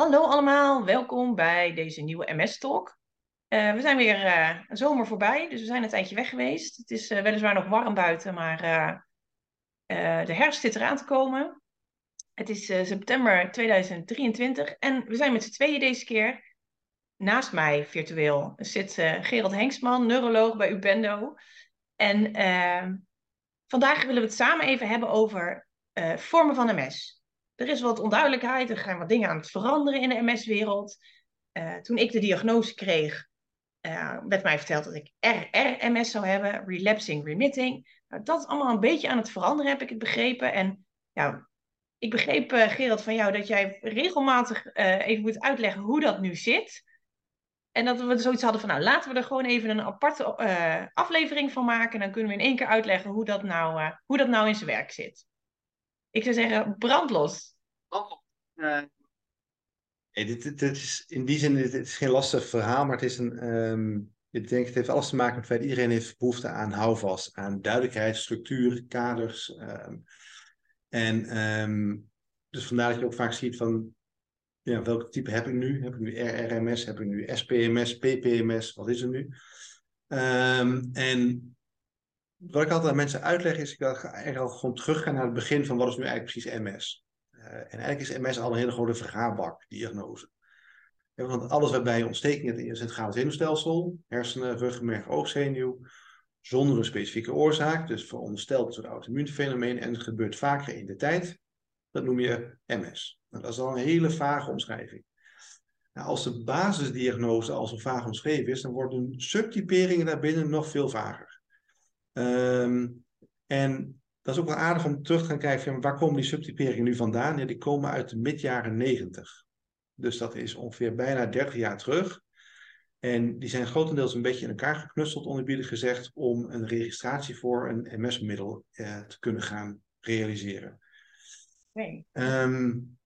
Hallo allemaal, welkom bij deze nieuwe MS-talk. Uh, we zijn weer een zomer voorbij, dus we zijn een tijdje weg geweest. Het is uh, weliswaar nog warm buiten, maar de herfst zit eraan te komen. Het is september 2023 en we zijn met z'n tweeën deze keer. Naast mij virtueel zit Gerald Hengstman, neuroloog bij Ubendo. En vandaag willen we het samen even hebben over vormen van MS er is wat onduidelijkheid, er gaan wat dingen aan het veranderen in de MS-wereld. Uh, toen ik de diagnose kreeg, uh, werd mij verteld dat ik RRMS zou hebben, relapsing remitting. Nou, dat is allemaal een beetje aan het veranderen, heb ik het begrepen. En ja, ik begreep, uh, Gerald, van jou dat jij regelmatig even moet uitleggen hoe dat nu zit. En dat we zoiets hadden van, nou, laten we er gewoon even een aparte aflevering van maken. Dan kunnen we in één keer uitleggen hoe dat nou, hoe dat nou in zijn werk zit. Ik zou zeggen, brandlos. Brandlos. Uh, dit, dit, is in die zin dit, is geen lastig verhaal, maar het is een. Um, ik denk, het heeft alles te maken met het feit iedereen heeft behoefte aan houvast, aan duidelijkheid, structuur, kaders. Um, en um, dus vandaar dat je ook vaak ziet van ja, welk type heb ik nu? Heb ik nu RRMS? Heb ik nu SPMS, PPMS? Wat is er nu? En wat ik altijd aan mensen uitleg is, ik wil eigenlijk al gewoon teruggaan naar het begin van wat is nu eigenlijk precies MS. Eh, en eigenlijk is MS al een hele grote vergaarbak, diagnose. Want alles waarbij ontsteking in het centrale zenuwstelsel, hersenen, ruggenmerg, oogzenuw, zonder een specifieke oorzaak, dus verondersteld een soort auto-immuunfenomeen en het gebeurt vaker in de tijd, dat noem je MS. Nou, dat is al een hele vage omschrijving. Nou, als de basisdiagnose al zo vaag omschreven is, dan worden subtyperingen daarbinnen nog veel vager. Um, en dat is ook wel aardig om terug te gaan kijken van waar komen die subtyperingen nu vandaan? Ja, die komen uit de mid-jaren 90. Dus dat is ongeveer bijna 30 jaar terug. En die zijn grotendeels een beetje in elkaar geknutseld, onerbiedig gezegd, om een registratie voor een MS-middel eh, te kunnen gaan realiseren. Nee. Um,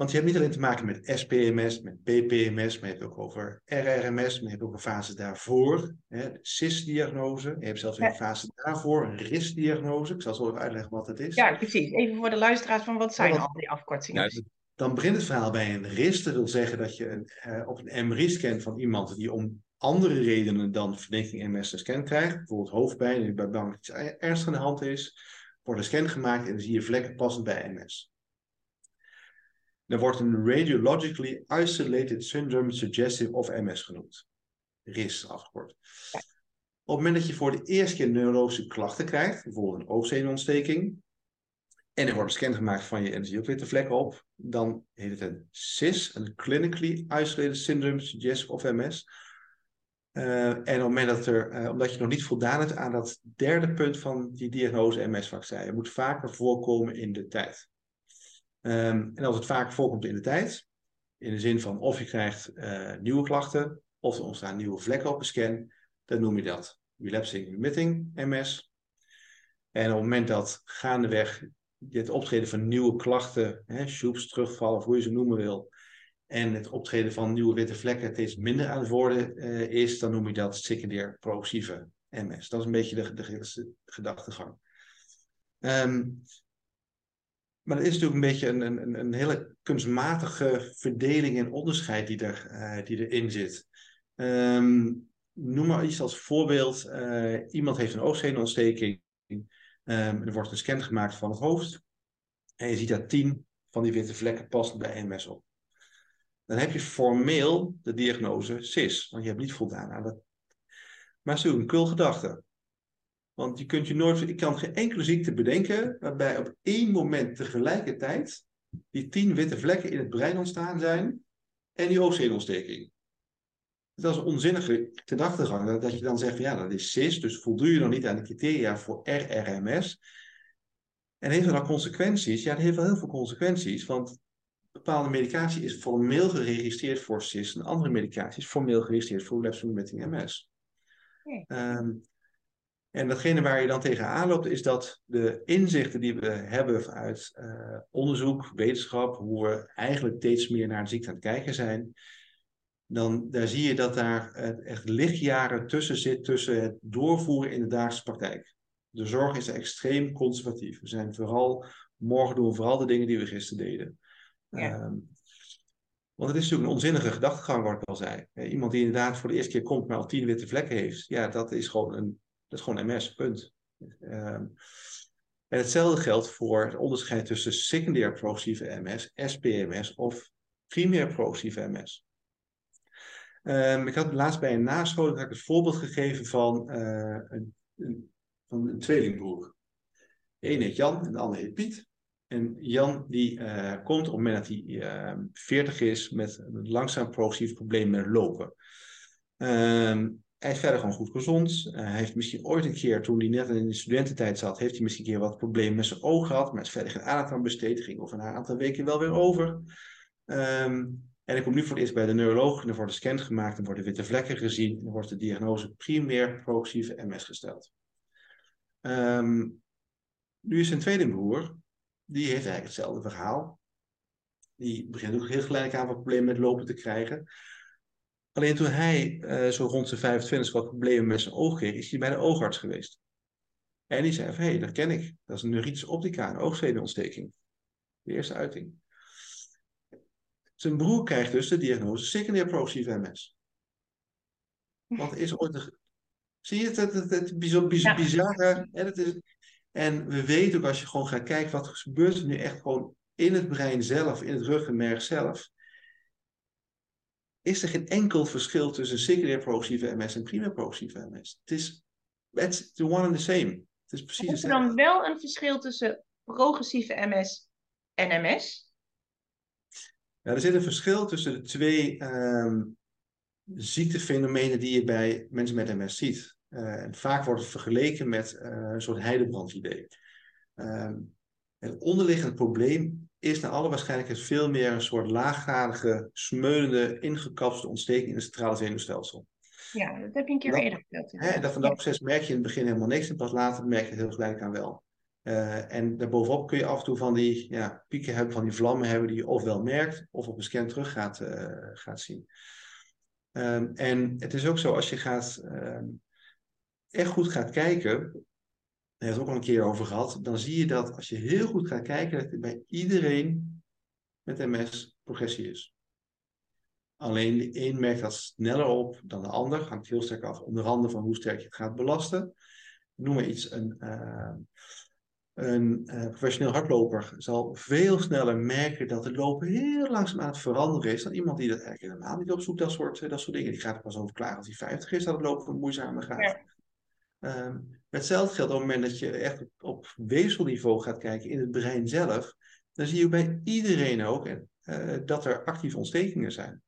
want je hebt niet alleen te maken met SPMS, met PPMS, maar je hebt ook over RRMS, maar je hebt ook een fase daarvoor, hè, CIS-diagnose. Je hebt zelfs een fase daarvoor, een RIS-diagnose. Ik zal zo even uitleggen wat het is. Ja, precies. Even voor de luisteraars van wat zijn al die afkortingen? Ja, dan begint het verhaal bij een RIS. Dat wil zeggen dat je een, uh, op een MRI-scan van iemand die om andere redenen dan verdenking MS een scan krijgt, bijvoorbeeld hoofdpijn en bij bang dat iets ernstig aan de hand is, wordt een scan gemaakt en dan zie je vlekken passend bij MS. Er wordt een Radiologically Isolated Syndrome Suggestive of MS genoemd. RIS afgekort. Op het moment dat je voor de eerste keer neurologische klachten krijgt, bijvoorbeeld een oogzenuwontsteking, en er wordt een scan gemaakt van je en witte vlekken op, dan heet het een CIS, een Clinically Isolated Syndrome Suggestive of MS. Uh, en op het moment dat er, uh, omdat je nog niet voldaan hebt aan dat derde punt van die diagnose MS-vaccin, moet vaker voorkomen in de tijd. Um, en als het vaak voorkomt in de tijd, in de zin van of je krijgt uh, nieuwe klachten of er ontstaan nieuwe vlekken op een scan, dan noem je dat relapsing remitting MS. En op het moment dat gaandeweg het optreden van nieuwe klachten, hè, terugvallen, of hoe je ze noemen wil, en het optreden van nieuwe witte vlekken steeds minder aan het worden uh, is, dan noem je dat secundair progressieve MS. Dat is een beetje de, de, de gedachtegang. Um, maar het is natuurlijk een beetje een, een, een hele kunstmatige verdeling en onderscheid die, er, uh, die erin zit. Um, noem maar iets als voorbeeld. Uh, iemand heeft een oogzenuwontsteking. Um, er wordt een scan gemaakt van het hoofd. En je ziet daar tien van die witte vlekken passend bij MS op. Dan heb je formeel de diagnose CIS. Want je hebt niet voldaan aan dat. Maar het is natuurlijk een. Want je kunt je nooit, ik kan geen enkele ziekte bedenken waarbij op één moment tegelijkertijd die tien witte vlekken in het brein ontstaan zijn en die oogzenuwontsteking. Dat is een onzinnige gedachtegang. Dat je dan zegt, van, ja, dat is CIS, dus voldoe je nog niet aan de criteria voor RRMS. En heeft dat dan consequenties? Ja, dat heeft wel heel veel consequenties, want bepaalde medicatie is formeel geregistreerd voor CIS en andere medicatie is formeel geregistreerd voor relapsing MS. Um, en datgene waar je dan tegenaan loopt, is dat de inzichten die we hebben uit uh, onderzoek, wetenschap, hoe we eigenlijk steeds meer naar de ziekte aan het kijken zijn, dan daar zie je dat daar echt lichtjaren tussen zit tussen het doorvoeren in de dagelijkse praktijk. De zorg is extreem conservatief. We zijn vooral, morgen doen we vooral de dingen die we gisteren deden. Ja. Um, Want het is natuurlijk een onzinnige gedachtegang, wat ik al zei. Iemand die inderdaad voor de eerste keer komt, maar al tien witte vlekken heeft, ja, dat is gewoon, een, dat is gewoon MS, punt. Ehm, en hetzelfde geldt voor het onderscheid tussen secundair progressieve MS, SPMS of primair progressieve MS. Um, ik had laatst bij een nascholing het voorbeeld gegeven van, uh, een, van een tweelingbroer. De ene heet Jan en de andere heet Piet. En Jan die uh, komt op het moment dat hij uh, ehm, 40 is met een langzaam progressief probleem met lopen. Um, hij is verder gewoon goed gezond. Uh, hij heeft misschien ooit een keer, toen hij net in de studententijd zat, heeft hij misschien een keer wat problemen met zijn oog gehad. Maar is verder geen aandacht aan besteed. Ging over een aantal weken wel weer over. Um, en ik kom nu voor het eerst bij de neuroloog. En er wordt een scan gemaakt. En worden witte vlekken gezien. En wordt de diagnose primair progressieve MS gesteld. Um, nu is zijn tweede broer. Die heeft eigenlijk hetzelfde verhaal. Die begint ook heel gelijk aan wat problemen met lopen te krijgen. Alleen toen hij uh, zo rond zijn 25 wat problemen met zijn oog kreeg, is hij bij de oogarts geweest. En die zei van, hé, hey, dat ken ik. Dat is een neuritis optica, een oogzwedeontsteking. De eerste uiting. Zijn broer krijgt dus de diagnose secundair progressieve MS. Want is ooit een... Zie je het, het, het, het bizar, ja. bizarre... En, het is, en we weten ook als je gewoon gaat kijken wat gebeurt er nu echt gewoon in het brein zelf, in het ruggenmerg zelf is er geen enkel verschil tussen secundair progressieve MS en primair progressieve MS. Het is it's the one and the same. Het is precies is er dan wel een verschil tussen progressieve MS en MS? Ja, er zit een verschil tussen de twee um, ziektefenomenen die je bij mensen met MS ziet. Uh, vaak wordt het vergeleken met uh, een soort heidebrandidee. Um, het onderliggende probleem is naar alle waarschijnlijkheid veel meer een soort laaggradige, smeulende, ingekapste ontsteking in het centrale zenuwstelsel. Ja, dat heb je een keer dat, eerder verteld. Hè, dat van dat proces merk je in het begin helemaal niks en pas later merk je het heel gelijk aan wel. Uh, en daarbovenop kun je af en toe van die ja, pieken hebben, van die vlammen hebben die je ofwel merkt of op een scan terug gaat, uh, gaat zien. Um, en het is ook zo, als je gaat, um, echt goed gaat kijken, hebben het ook al een keer over gehad, dan zie je dat als je heel goed gaat kijken, dat er bij iedereen met MS progressie is. Alleen de een merkt dat sneller op dan de ander. Hangt heel sterk af, onder andere van hoe sterk je het gaat belasten. Noem maar iets, een, uh, een uh, professioneel hardloper zal veel sneller merken dat het lopen heel langzaam aan het veranderen is dan iemand die dat eigenlijk helemaal niet opzoekt, dat soort, dat soort dingen. Die gaat er pas over klaar als hij 50 is, dat het lopen moeizamer gaat. Um, hetzelfde geldt op het moment dat je echt op, weefselniveau gaat kijken in het brein zelf. Dan zie je bij iedereen ook uh, dat er actieve ontstekingen zijn.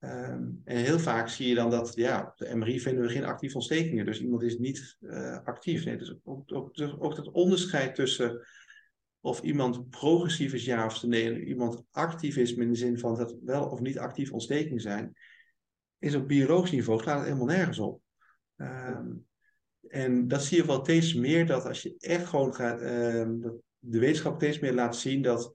Um, en heel vaak zie je dan dat, ja, op de MRI vinden we geen actieve ontstekingen. Dus iemand is niet uh, actief. Nee, dus ook, ook, dus ook dat onderscheid tussen of iemand progressief is ja of nee, iemand actief is in de zin van dat wel of niet actief ontstekingen zijn, is op biologisch niveau slaat het helemaal nergens op. Um, en dat zie je wel steeds meer, dat als je echt gewoon gaat, uh, dat de wetenschap steeds meer laat zien dat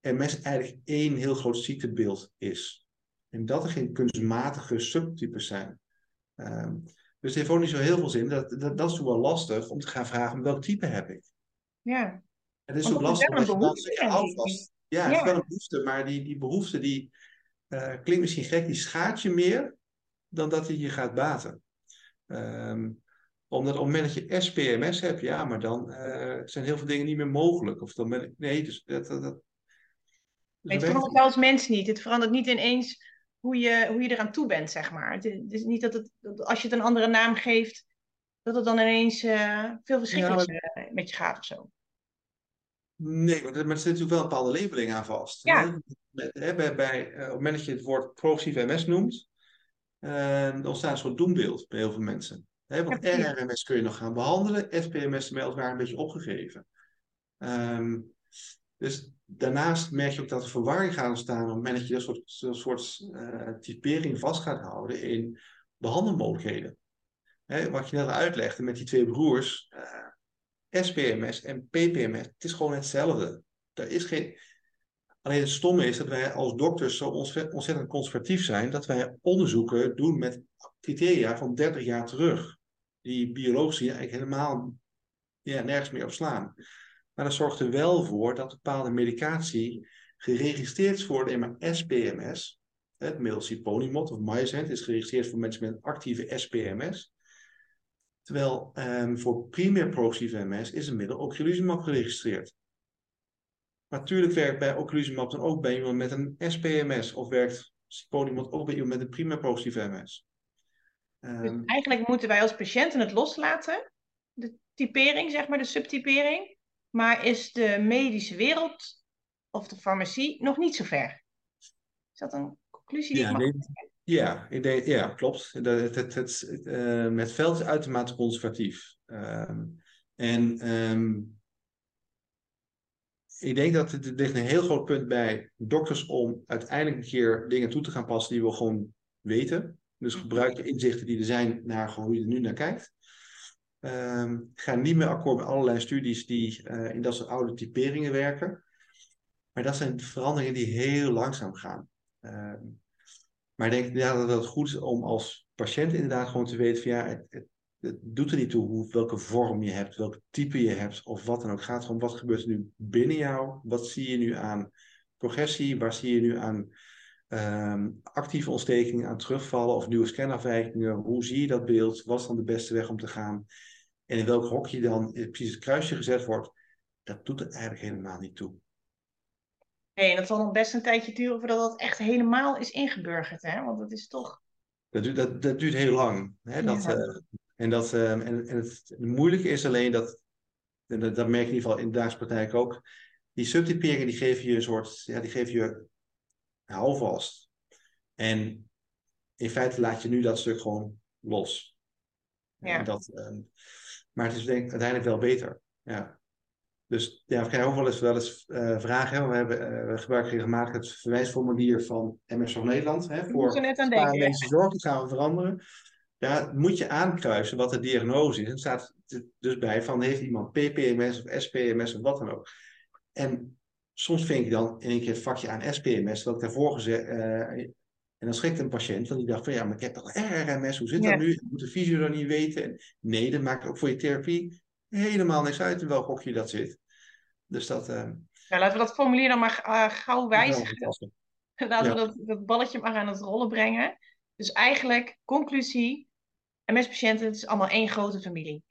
MS eigenlijk één heel groot ziektebeeld is. En dat er geen kunstmatige subtypes zijn. Um, dus het heeft ook niet zo heel veel zin. Dat, dat, dat is toch wel lastig om te gaan vragen welk type heb ik. Ja. Het is ook lastig als je dan je afvast. Ja, het is wel een behoefte, maar die, die behoefte die uh, klinkt misschien gek, die schaadt je meer dan dat hij je gaat baten. Um, omdat op het moment dat je SPMS hebt, ja, maar dan uh, zijn heel veel dingen niet meer mogelijk. Of dan ben ik, nee, dus dat. dat, dat dus het verandert wel als mens niet. Het verandert niet ineens hoe je, hoe je eraan toe bent, zeg maar. Het is niet dat het, dat als je het een andere naam geeft, dat het dan ineens uh, veel verschrikkelijks ja, maar... met je gaat of zo. Nee, maar er zit natuurlijk wel een bepaalde labeling aan vast. Ja. Bij, bij, bij, op het moment dat je het woord progressief MS noemt, uh, dan ontstaat een soort doembeeld bij heel veel mensen. He, want RRMS kun je nog gaan behandelen, SPMS is elkaar een beetje opgegeven. Um, dus daarnaast merk je ook dat er verwarring gaat ontstaan op het moment dat je een soort, soort uh, typering vast gaat houden in behandelmogelijkheden. He, wat je net uitlegde met die twee broers, uh, SPMS en PPMS, het is gewoon hetzelfde. Er is geen... Alleen het stomme is dat wij als dokters zo ontzettend conservatief zijn dat wij onderzoeken doen met criteria van 30 jaar terug. Die biologisch eigenlijk helemaal ja, nergens meer op slaan. Maar dat zorgt er wel voor dat bepaalde medicatie geregistreerd is voor alleen maar SPMS. Het middel Ciponimod of Mycent is geregistreerd voor mensen met actieve SPMS. Terwijl um, voor primair progressieve MS is een middel ocrelizumab geregistreerd. Natuurlijk werkt bij ocrelizumab dan ook bij iemand met een SPMS of werkt Ciponimod ook bij iemand met een primair progressieve MS. Um, dus ehm, eigenlijk moeten wij als patiënten het loslaten, de typering, zeg maar, de subtypering. Maar is de medische wereld of de farmacie nog niet zo ver? Is dat een conclusie die ja, ik mag ja, ik denk, ja, klopt. Het, het, het, het, uh, het veld is uitermate conservatief. Uh, en um, ik denk dat het, ligt een heel groot punt bij dokters om uiteindelijk een keer dingen toe te gaan passen die we gewoon weten. Dus gebruik de inzichten die er zijn naar hoe je er nu naar kijkt. Um, ga niet meer akkoord met allerlei studies die uh, in dat soort oude typeringen werken. Maar dat zijn veranderingen die heel langzaam gaan. Uh, maar ik denk ja, dat het goed is om als patiënt inderdaad gewoon te weten van ja, het, het, het doet er niet toe hoe, welke vorm je hebt, welke type je hebt of wat dan ook. Het gaat om wat gebeurt er nu binnen jou? Wat zie je nu aan progressie? Waar zie je nu aan um, actieve ontstekingen, aan terugvallen of nieuwe scanafwijkingen? Hoe zie je dat beeld? Wat is dan de beste weg om te gaan? En in welk hokje dan precies het kruisje gezet wordt, dat doet er eigenlijk helemaal niet toe. Nee, en dat zal nog best een tijdje duren voordat dat echt helemaal is ingeburgerd, hè? Want dat is toch... Dat duurt, dat, dat duurt heel lang. Hè? Dat, uh, en, dat, uh, en, en het, het, moeilijke is alleen dat, en dat, dat merk je in ieder geval in de dagelijkse praktijk ook, die subtyperingen die geven je een soort, ja, die geven je houvast. En in feite laat je nu dat stuk gewoon los. Ja. En dat, uh, maar het is denk uiteindelijk wel beter. Ja. Dus ja, we krijgen ook wel eens, wel eens uh, vragen. We, hebben, uh, we gebruiken regelmatig het verwijsformulier van MS Nederland. Hè, voor deze zorg, dat gaan we veranderen. Ja, moet je aankruisen wat de diagnose is. En staat dus bij van heeft iemand PPMS of SPMS of wat dan ook. En soms vind ik dan in een keer het vakje aan SPMS, wat ik daarvoor gezegd. Uh, en dan schrikt een patiënt, want die dacht van ja, maar ik heb toch RRMS, hoe zit dat nu? Moet de fysio dan niet weten? En nee, dat maakt ook voor je therapie helemaal niks uit in welk hokje dat zit. Dus dat... Uh, ja, laten we dat formulier dan maar uh, gauw wijzigen. Laten we dat, dat balletje maar aan het rollen brengen. Dus eigenlijk, conclusie, MS-patiënten, het is allemaal één grote familie.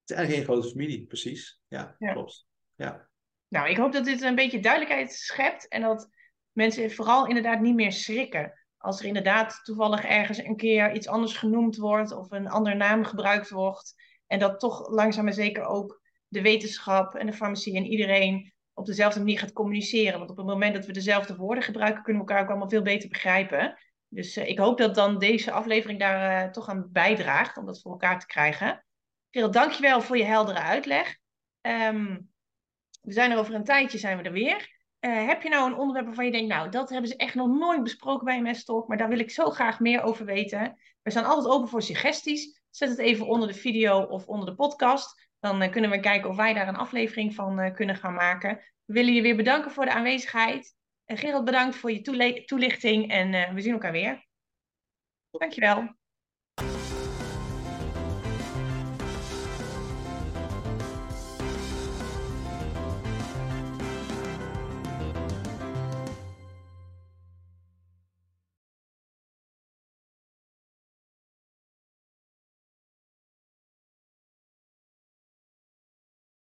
Het is eigenlijk één grote familie, precies. Ja, ja, klopt. Ja. Nou, ik hoop dat dit een beetje duidelijkheid schept en dat mensen vooral inderdaad niet meer schrikken. Als er inderdaad toevallig ergens een keer iets anders genoemd wordt of een andere naam gebruikt wordt. En dat toch langzaam maar zeker ook de wetenschap en de farmacie en iedereen op dezelfde manier gaat communiceren. Want op het moment dat we dezelfde woorden gebruiken, kunnen we elkaar ook allemaal veel beter begrijpen. Dus uh, ik hoop dat dan deze aflevering daar uh, toch aan bijdraagt om dat voor elkaar te krijgen. Gerald, dankjewel voor je heldere uitleg. Um, we zijn er over een tijdje zijn we er weer. Uh, heb je nou een onderwerp waarvan je denkt, nou, dat hebben ze echt nog nooit besproken bij MS Talk, maar daar wil ik zo graag meer over weten. We staan altijd open voor suggesties. Zet het even onder de video of onder de podcast. Dan kunnen we kijken of wij daar een aflevering van kunnen gaan maken. We willen je weer bedanken voor de aanwezigheid. En Gerald, bedankt voor je toelichting en uh, we zien elkaar weer. Dankjewel.